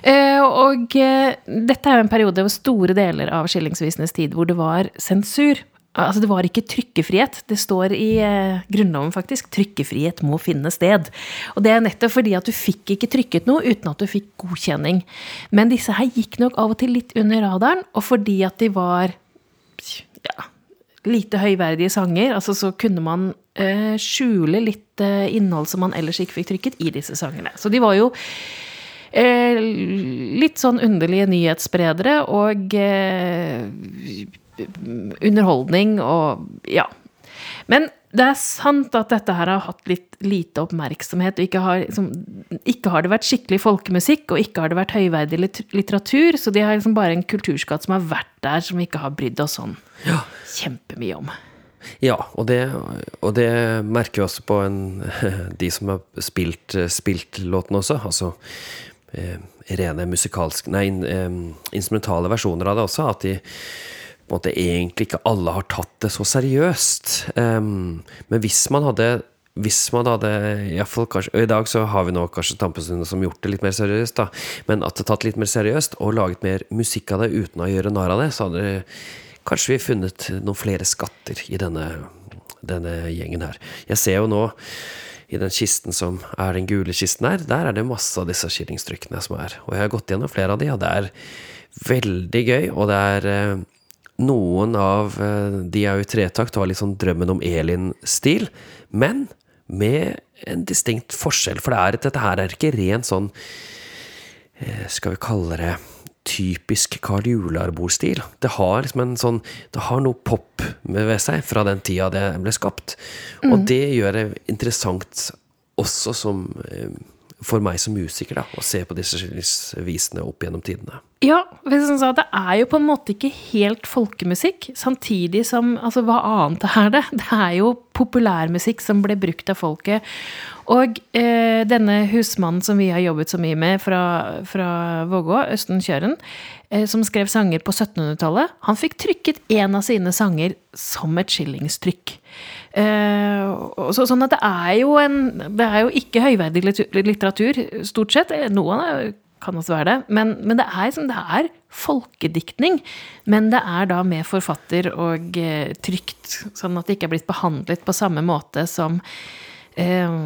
Uh, og uh, dette er jo en periode hvor store deler av skillingsvisenes tid hvor det var sensur. Altså, det var ikke trykkefrihet. Det står i uh, Grunnloven, faktisk. Trykkefrihet må finne sted. Og det er nettopp fordi at du fikk ikke trykket noe uten at du fikk godkjenning. Men disse her gikk nok av og til litt under radaren, og fordi at de var ja, lite høyverdige sanger. Altså så kunne man eh, skjule litt eh, innhold som man ellers ikke fikk trykket i disse sangene. Så de var jo eh, litt sånn underlige nyhetsspredere og eh, underholdning og ja. Men det er sant at dette her har hatt litt lite oppmerksomhet, og ikke har, liksom, ikke har det vært skikkelig folkemusikk, og ikke har det vært høyverdig litteratur, så de har liksom bare en kulturskatt som har vært der, som vi ikke har brydd oss sånn Ja. kjempemye om. Ja, og det, og det merker vi også på en, de som har spilt, spilt låten også. Altså eh, rene musikalske Nei, eh, instrumentale versjoner av det også. At de måte egentlig ikke alle har tatt det så seriøst. Um, men hvis man hadde hvis man hadde i, hvert fall kanskje, og I dag så har vi nå kanskje Tampesund som gjort det litt mer seriøst, da. Men at det tatt litt mer seriøst, og laget mer musikk av det uten å gjøre narr av det, så hadde kanskje vi funnet noen flere skatter i denne, denne gjengen her. Jeg ser jo nå i den kisten som er den gule kisten her, der er det masse av disse skillingstrykkene som er. Og jeg har gått gjennom flere av de, og det er veldig gøy, og det er eh, noen av eh, de er jo i tretakt og har litt sånn drømmen om Elin-stil, men med en distinkt forskjell. For det er, dette her er ikke ren sånn eh, Skal vi kalle det typisk Karl Jular-bordstil. Det har liksom en sånn Det har noe pop ved seg fra den tida det ble skapt. Og det gjør det interessant også som eh, for meg som musiker, da, å se på disse visene opp gjennom tidene. Ja, det er jo på en måte ikke helt folkemusikk, samtidig som Altså, hva annet er det? Det er jo populærmusikk som ble brukt av folket. Og eh, denne husmannen som vi har jobbet så mye med fra, fra Vågå, Østen Kjøren, eh, som skrev sanger på 1700-tallet, han fikk trykket en av sine sanger som et skillingstrykk. Eh, så, sånn at det er jo en Det er jo ikke høyverdig litteratur, stort sett. Noen er, kan også være det. Men, men det, er, det, er, folkediktning. Men det er da med forfatter og eh, trygt, sånn at det ikke er blitt behandlet på samme måte som eh,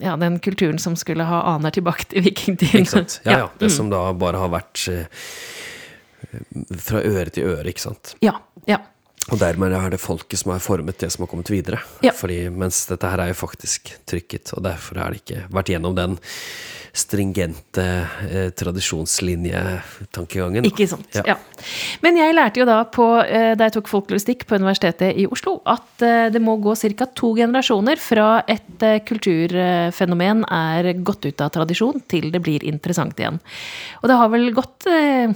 ja, den kulturen som skulle ha aner tilbake til vikingtiden. Ikke sant? Ja, ja. Det som da bare har vært eh, fra øre til øre, ikke sant. Ja. ja. Og dermed er det folket som har formet det som har kommet videre. Ja. Fordi, mens dette her er jo faktisk trykket, og derfor har det ikke vært gjennom den stringente eh, tradisjonslinjetankegangen. Ikke sant. Ja. Ja. Men jeg lærte jo da på, eh, da jeg tok folkloristikk på Universitetet i Oslo, at eh, det må gå ca. to generasjoner fra et eh, kulturfenomen er gått ut av tradisjon, til det blir interessant igjen. Og det har vel gått eh,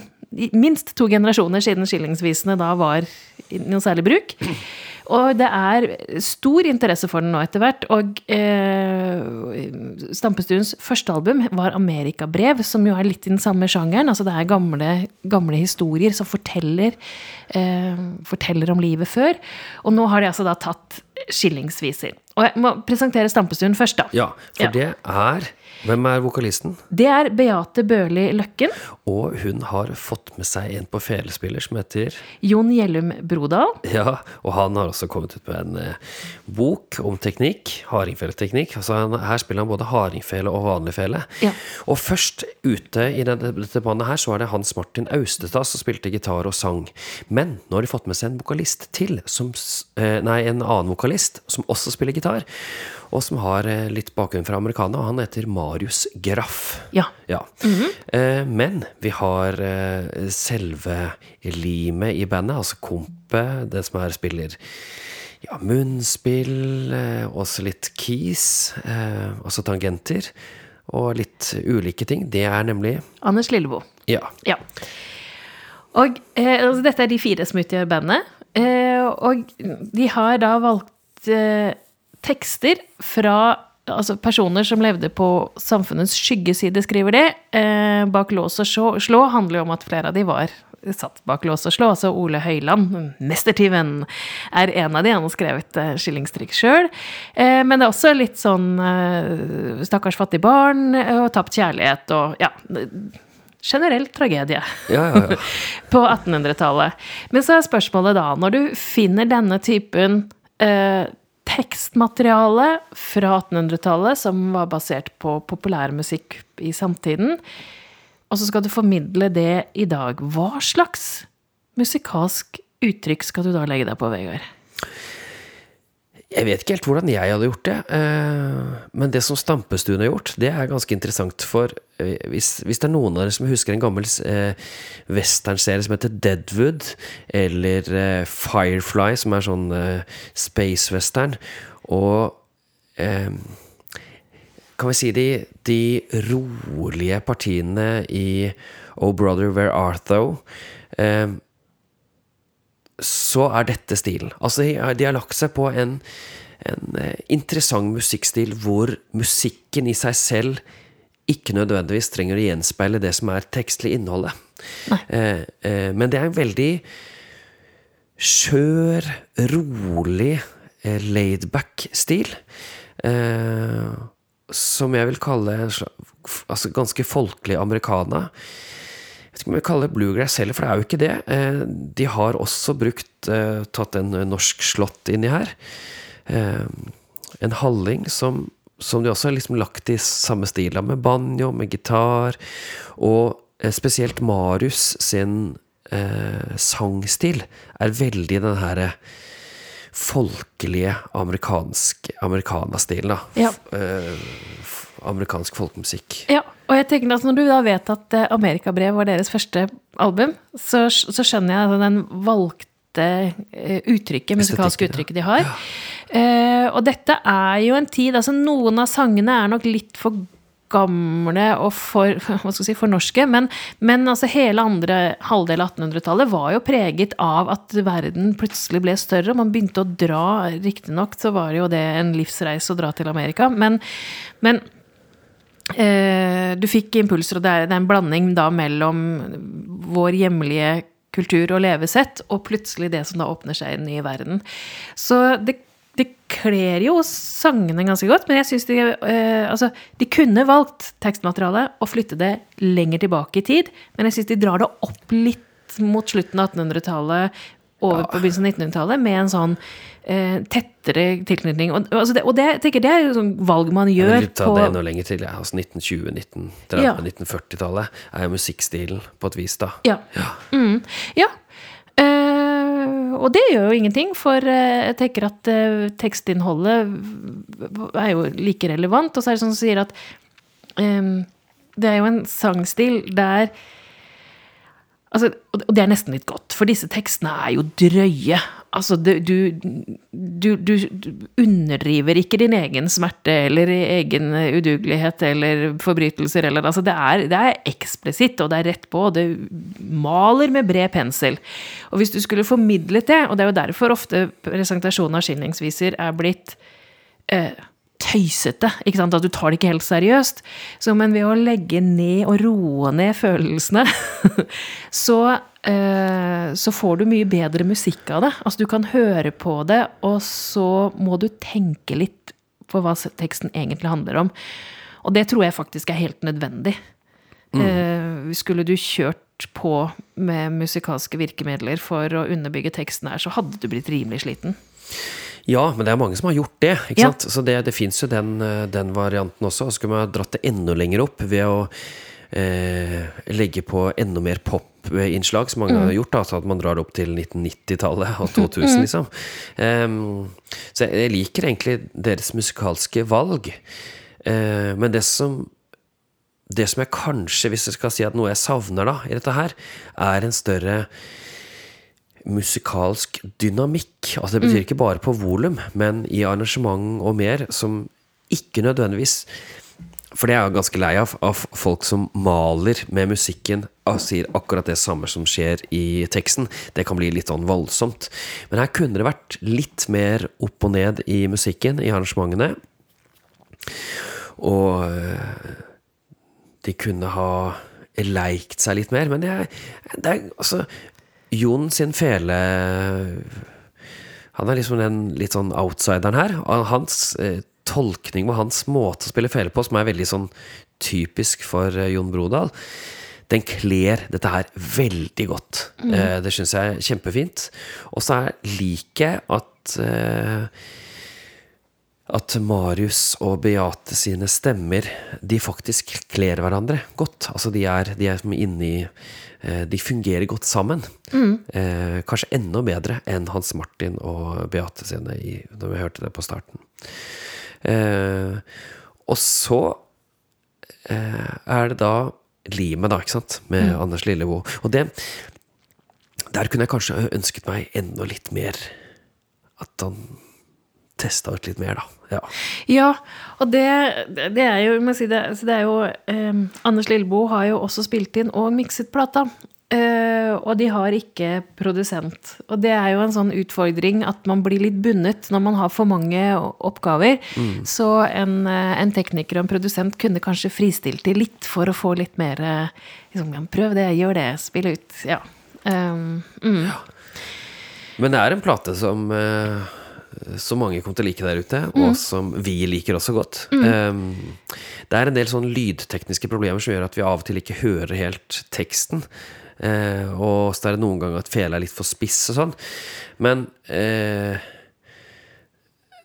minst to generasjoner siden skillingsvisene da var i noe særlig bruk. Og det er stor interesse for den nå etter hvert. Og eh, Stampestuens første album var 'Amerikabrev', som jo er litt i den samme sjangeren. Altså det er gamle, gamle historier som forteller, eh, forteller om livet før. Og nå har de altså da tatt skillingsviser. Og jeg må presentere Stampestuen først, da. Ja, for Ja. det er Hvem er vokalisten? Det er Beate Børli Løkken. Og hun har fått med seg en på felespiller som heter Jon Gjellum Brodal. Ja, og han har også kommet ut med en eh, bok om teknikk, hardingfeleteknikk. Altså her spiller han både hardingfele og vanlig fele. Ja. Og først ute i dette, dette bandet her, så er det Hans Martin Austestad som spilte gitar og sang. Men nå har de fått med seg en vokalist til, som, eh, nei, en annen vokalist, som også spiller gitar. Og som har eh, litt bakgrunn fra americana, han heter Marius Graff. Ja. Ja. eh, men vi har eh, selve limet i bandet, altså kompet, det som er spiller ja, munnspill, også litt keys, eh, også tangenter, og litt ulike ting. Det er nemlig Anders Lilleboe. Ja. Ja. Og eh, altså, dette er de fire som utgjør bandet. Eh, og de har da valgt tekster fra altså personer som levde på samfunnets skyggeside, skriver de. Eh, bak lås og slå, slå handler jo om at flere av de var satt bak lås og slå. Altså Ole Høiland, mestertyven, er en av de. Han har skrevet eh, skillingstrykk sjøl. Eh, men det er også litt sånn eh, stakkars fattig barn eh, og tapt kjærlighet og ja generell tragedie Ja, ja, ja. på 1800-tallet. Men så er spørsmålet da, når du finner denne typen eh, tekstmateriale fra 1800-tallet, som var basert på populærmusikk i samtiden, og så skal du formidle det i dag, hva slags musikalsk uttrykk skal du da legge deg på, Vegard? Jeg vet ikke helt hvordan jeg hadde gjort det. eh, Men det som Stampestuen har gjort, det er ganske interessant. For eh, hvis, hvis det er noen av dere som husker en gammel eh, westernserie som heter Deadwood, eller Firefly, som er sånn space-western, og kan vi si de, de rolige partiene i Oh Brother, Where Art Thou? Så er dette stilen. Altså, de, har- lagt seg på en, en eh, interessant musikkstil hvor musikken i seg selv ikke nødvendigvis trenger å gjenspeile det som er tekstlig innholdet. Eh, eh, men det er en veldig skjør, rolig, eh, laidback-stil. Eh, som jeg vil kalle en slags, altså ganske folkelig americana. Vet ikke om jeg kaller det bluegrass heller, for det er jo ikke det. Eh, De har også brukt eh, tatt en norsk slått inni her. Eh, En halling som, som de også har liksom lagt i samme stil, med banjo, med gitar. Og spesielt Marius sin eh, sangstil er veldig den herre folkelige amerikansk americana-stilen. Ja. Eh, amerikansk folkemusikk. Ja, og jeg tenker at når du da vet at eh, Amerikabrev var deres første album, så, så skjønner jeg altså den valgte eh, uttrykket, musikalske uttrykket de har. Eh, og dette er jo en tid Altså, noen av sangene er nok litt for gamle og for, hva skal jeg si, for norske, men, men altså hele andre halvdel av 1800-tallet var jo preget av at verden plutselig ble større, og man begynte å dra Riktignok så var det jo det en livsreise å dra til Amerika, men, men du fikk impulser, og det er en blanding da mellom vår hjemlige kultur og levesett, og plutselig det som da åpner seg i den nye verden. Så det, det kler jo sangene ganske godt, men jeg syns de eh, Altså, de kunne valgt tekstmaterialet og flytte det lenger tilbake i tid, men jeg syns de drar det opp litt mot slutten av 1800-tallet, over på begynnelsen av 1900-tallet, med en sånn eh, tettere tilknytning. Og, altså det, og det, tenker, det er jo sånn valg man Jeg gjør vil ta det enda lenger til. Ja. Altså 1920-, 1930-, Ja. 1940-tallet er jo musikkstilen på et vis, da. Ja. Mm. ja. Eh, og det gjør jo ingenting, for eh, jeg tenker at uh, tekstinnholdet er jo like relevant. Og så er det sånn som sier at um, det er jo en sangstil der Altså, og det er nesten litt godt, for disse tekstene er jo drøye. Altså, du, du, du, underdriver ikke din egen smerte eller egen udugelighet eller forbrytelser eller Altså, det er, det er eksplisitt, og det er rett på, og det maler med bred pensel. Og hvis du skulle formidlet det, og det er jo derfor ofte presentasjonen av skillingsviser er blitt eh, tøysete. ikke sant? At du tar det ikke helt seriøst. Så, men ved å legge ned og roe ned følelsene, så, eh, så får du mye bedre musikk av det. Altså Du kan høre på det, og så må du tenke litt på hva teksten egentlig handler om. Og det tror jeg faktisk er helt nødvendig. Eh, skulle du kjørt på med musikalske virkemidler for å underbygge teksten her, så hadde du blitt rimelig sliten. Ja, men det er mange som har gjort det. ikke Ja. sant? Så det, det fins jo den, eh, den varianten også. Og så skulle man dratt det enda lenger opp ved å eh, legge på enda mer pop-innslag, som mange har gjort. da, Så at man drar opp til 1990-tallet og 2000, liksom. Um, så jeg, jeg liker egentlig deres musikalske valg. Uh, men det som det som jeg kanskje, hvis jeg skal si at noe jeg savner da i dette her, er en større musikalsk dynamikk. Altså Det betyr ikke bare på volum, men i arrangement og mer, som ikke nødvendigvis For det er jeg ganske lei av, av folk som maler med musikken og sier akkurat det samme som skjer i teksten. Det kan bli litt sånn voldsomt. Men her kunne det vært litt mer opp og ned i musikken, i arrangementene. Og øh, de kunne ha leikt seg litt mer, men det er, det er altså Jon sin fele Han er liksom den litt sånn outsideren her. Hans eh, tolkning og hans måte å spille fele på, som er veldig sånn typisk for eh, Jon Brodal, den kler dette her veldig godt. Eh, det syns jeg er kjempefint. Og så er- liker jeg at at Marius og Beate sine stemmer De faktisk kler hverandre godt. Altså de er, de er inni eh, De fungerer godt sammen. Eh, kanskje enda bedre enn Hans Martin og Beate sine i, når vi hørte det på starten. Eh, og så eh, er det da limet, da, ikke sant, med Anders Lillebo. Og det Der kunne jeg kanskje ønsket meg enda litt mer At han testa ut litt mer, da. Ja. Ja, og det, det er jo, si det, så det er jo eh, Anders Lilleboe har jo også spilt inn og mikset plata. Eh, og de har ikke produsent. Og det er jo en sånn utfordring at man blir litt bundet når man har for mange oppgaver. Så en, eh, en tekniker og en produsent kunne kanskje fristilt de litt for å få litt mer eh, liksom, Prøv det, gjør det, spill ut. Ja. Um, mm. Men det er en plate som eh, så mange kommer til å like der ute, og som vi liker også godt. Um, det er en del sånn lydtekniske problemer som gjør at vi av og til ikke hører helt teksten. Uh, og så er det noen ganger at fela er litt for spiss og sånn. Men uh,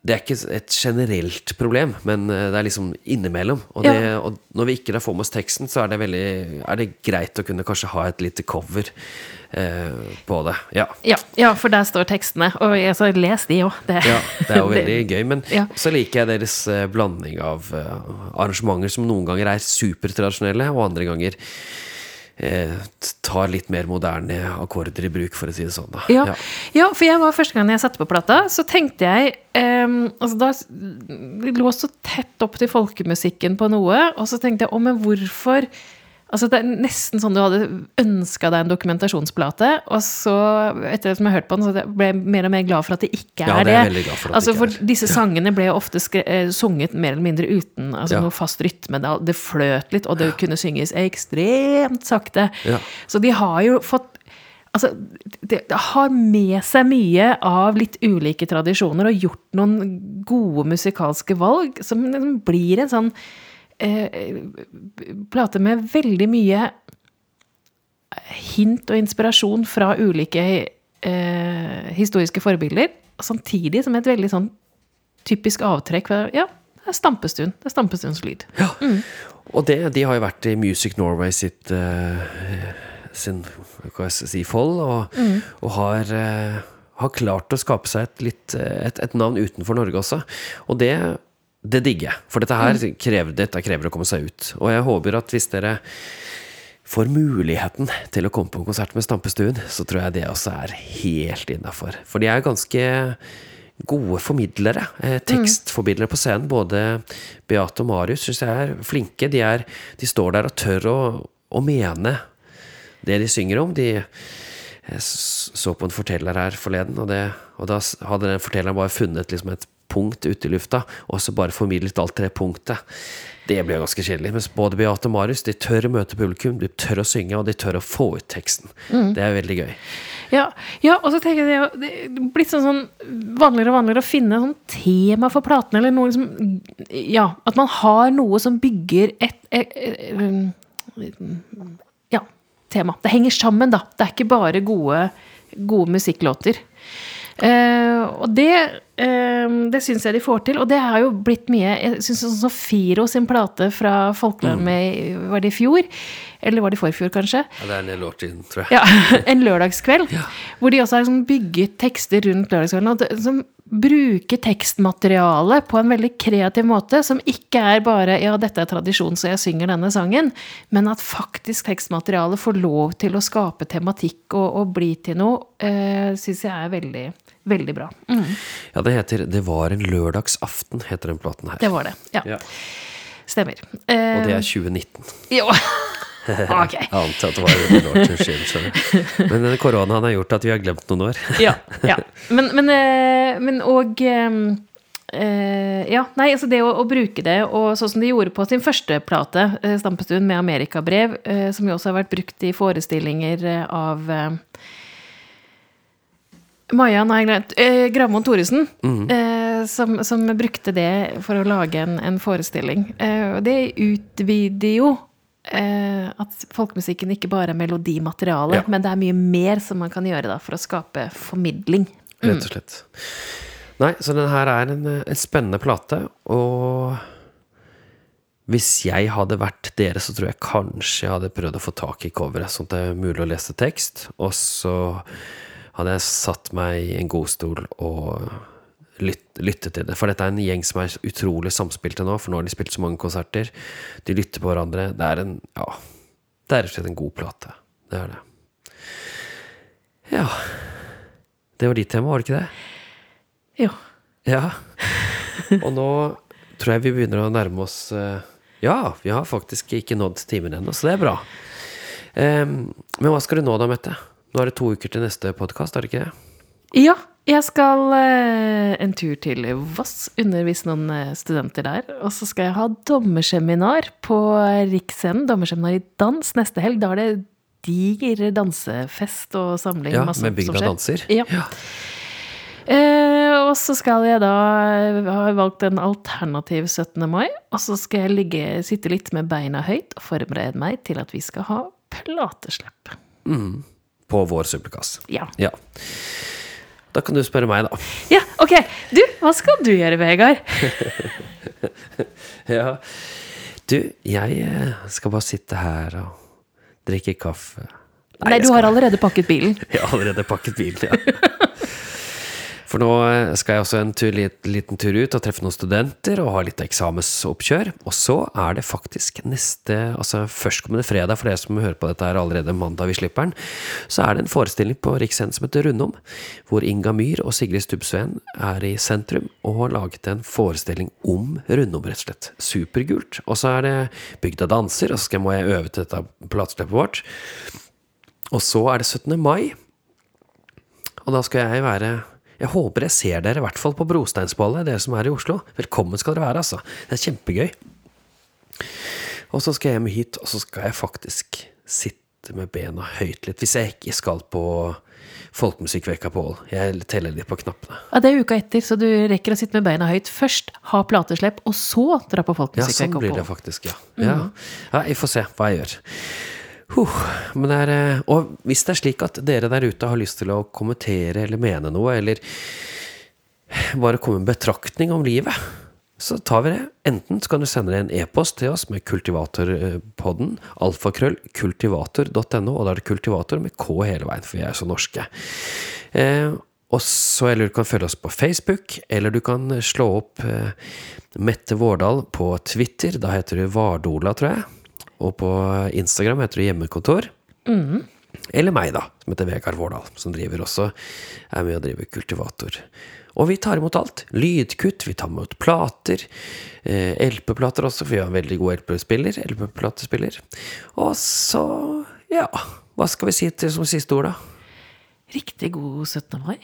det er ikke et generelt problem, men eh, det er liksom innimellom. Og, det, Ja. og når vi ikke får med oss teksten, så er det, veldig, er det greit å kunne kanskje ha et lite cover eh, på det. Ja. Ja, ja, for der står tekstene. Og jeg, så les de òg. Det, Ja, det er jo veldig gøy, men Ja. så liker jeg deres eh, blanding av eh, arrangementer som noen ganger er supertradisjonelle, og andre ganger eh, tar litt mer moderne akkorder i bruk, for å si det sånn. Da. Ja. ja, for jeg var første gang jeg satte på plata, så tenkte jeg ehm, altså da, lå så tett opp til folkemusikken på noe, og så tenkte jeg å, men hvorfor Altså Det er nesten sånn du hadde ønska deg en dokumentasjonsplate, og så, etter som jeg hørte på den, så ble jeg mer og mer glad for at det ikke er det det. er glad for det altså for er. disse sangene ble jo ofte eh, sunget mer eller mindre uten altså Ja. noe fast rytme. Det, det fløt litt, og det kunne synges ekstremt sakte. Ja. Så de har jo fått Altså, det, det har med seg mye av litt ulike tradisjoner og gjort noen gode musikalske valg som liksom blir en sånn plate med veldig mye hint og inspirasjon fra ulike eh, historiske forbilder, samtidig som et veldig sånn typisk avtrekk. Ja, det er stampestund. Det er stampestuens lyd. Og det, de har jo vært i Music Norway sitt eh, sin hva skal jeg si, fold, og, og har, eh, har klart å skape seg et, litt, eh, et, et navn utenfor Norge også. Og det, det digger jeg, for dette her krever, dette krever å komme seg ut. Og jeg håper at hvis dere får muligheten til å komme på en konsert med Stampestuen, så tror jeg det også er helt innafor. For de er ganske gode formidlere. Eh, tekstformidlere på scenen. Både Beate og Marius syns jeg er flinke. De, er, de står der og tør å, å mene det de synger om. De jeg så på en forteller her forleden, og, det, og da hadde den fortelleren bare funnet liksom et punkt ute i lufta, og så bare formidlet alt det punktet. Det ble ganske kjedelig. Mens både Beate og Marius de tør å møte publikum, de tør å synge, og de tør å få ut teksten. Det er veldig gøy. Ja, ja, og så tenker jeg det er blitt sånn, sånn vanligere og vanligere å finne sånn tema for platene, eller noe liksom Ja, at man har noe som bygger et, et, et, Ja, tema. Det henger sammen, da. Det er ikke bare gode, gode musikklåter. Eh, og det, eh, det syns jeg de får til. Og det har jo blitt mye Jeg syns sånn som Firo sin plate fra Folkeland med Var det i fjor? Eller var det i forfjor, kanskje? Ja, det er en del år siden, tror jeg. Ja, en lørdagskveld. Hvor de også har liksom bygget tekster rundt lørdagskvelden. Og det- som bruker tekstmaterialet på en veldig kreativ måte. Som ikke er bare 'ja, dette er tradisjon, så jeg synger denne sangen'. Men at faktisk tekstmaterialet får lov til å skape tematikk og, og bli til noe, uh, syns jeg er veldig, veldig bra. Mm, Ja, det heter 'Det var en lørdagsaften', heter den platen her. det var det. Ja, Ja. stemmer. Og det Eh, er 2019. jo. ok. Antar at det var en år til siden. Men denne koronaen har gjort at vi har glemt noen år. ja, ja. Men, men, eh, men og eh, Ja, nei, altså det å, å bruke det, og sånn som de gjorde på sin første plate, uh, Stampestuen med amerikabrev, uh, som jo også har vært brukt i forestillinger eh, av eh, Maja, eh, Gravmon Thoresen, eh, som, som brukte det for å lage en, en forestilling. Eh, det utvider jo eh, at folkemusikken ikke bare er melodimateriale, Ja. men det er mye mer som man kan gjøre da, for å skape formidling. Rett og slett. Nei, så den her er en, en spennende plate, og hvis jeg hadde vært dere, så tror jeg kanskje jeg hadde prøvd å få tak i coveret, sånn at det er mulig å lese tekst. Og så hadde jeg satt meg i en godstol og lytt, lyttet til det. For dette er en gjeng som er utrolig samspilte nå, for nå har de spilt så mange konserter. De lytter på hverandre. Det er en Ja, det er rett og slett en god plate. Det er det. Ja. Det var ditt tema, var det ikke det? Jo. Ja. Og nå tror jeg vi begynner å nærme oss eh, Ja, vi har faktisk ikke nådd timen ennå, så det er bra. Men hva skal du nå da, Mette? Nå er det to uker til neste podkast, er det ikke det? Ja, jeg skal eh, en tur til Voss, undervise noen eh, studenter der. Og så skal jeg ha dommerseminar på Riksscenen, dommerseminar i dans, neste helg. Da er det diger dansefest og samling. Ja, masse med Bygda danser. Ja. Eh, og så skal jeg da ha valgt en alternativ 17. mai. Og så skal jeg ligge, sitte litt med beina høyt og forberede meg til at vi skal ha plateslipp. På vår suppekasse. Ja. Ja. Da kan du spørre meg, da. ja, ok. Du, hva skal du gjøre, Vegard? Ja. Du, jeg eh, skal bare sitte her og drikke kaffe. Nei, Nei du har allerede pakket bilen. Jeg har allerede pakket bilen, ja. For nå eh, skal jeg også en tur, liten tur ut og treffe noen studenter og ha litt eksamensoppkjør. Og så er det faktisk neste, altså førstkommende fredag, for dere som hører på dette her allerede mandag vi slipper den, så er det en forestilling på Riksscenen som heter Rundom, hvor Inga Myhr og Sigrid Stubbsveen er i sentrum og har laget en forestilling om Rundom, rett og slett. Supergult. Og så er det Bygda danser, og så må jeg øve til dette plateslippet vårt. Og så er det 17. mai. Og da skal jeg være Jeg håper jeg ser dere i hvert fall på Brosteinsballet, dere som er i Oslo. Velkommen skal dere være, altså. Det er kjempegøy. Og så skal jeg hjem hit, og så skal jeg faktisk sitte med bena høyt litt. Hvis jeg ikke skal på Folkemusikkveka på Ål. Jeg teller litt på knappene. Ja, Det er uka etter, så du rekker å sitte med beina høyt. Først ha plateslipp, og så dra på Folkemusikkveka på Ål. Ja, sånn blir det faktisk, ja. ja. Ja, Jeg får se hva jeg gjør. Huh, er, eh, og hvis det er slik at dere der ute har lyst til å kommentere eller mene noe, eller bare komme med betraktning om livet, så tar vi det. Enten så kan du sende en e-post til oss med kultivatorpodden, alfakrøll, kultivator.no, og da er det kultivator med K hele veien, for vi er så norske. Eh, og så, eller du kan følge oss på Facebook, eller du kan slå opp eh, Mette Vårdal på Twitter. Da heter du Vardola, tror jeg. Og på Instagram heter du Hjemmekontor. Eller meg, da, som heter Vegard Vårdal, som driver også er med å drive kultivator. Og vi tar imot alt. Lydkutt, vi tar imot plater. Eh, LP-plater også, for vi har en veldig god LP-spiller. LP-platespiller. Og så, ja Hva skal vi si til som siste ord, da? Riktig god 17. mai.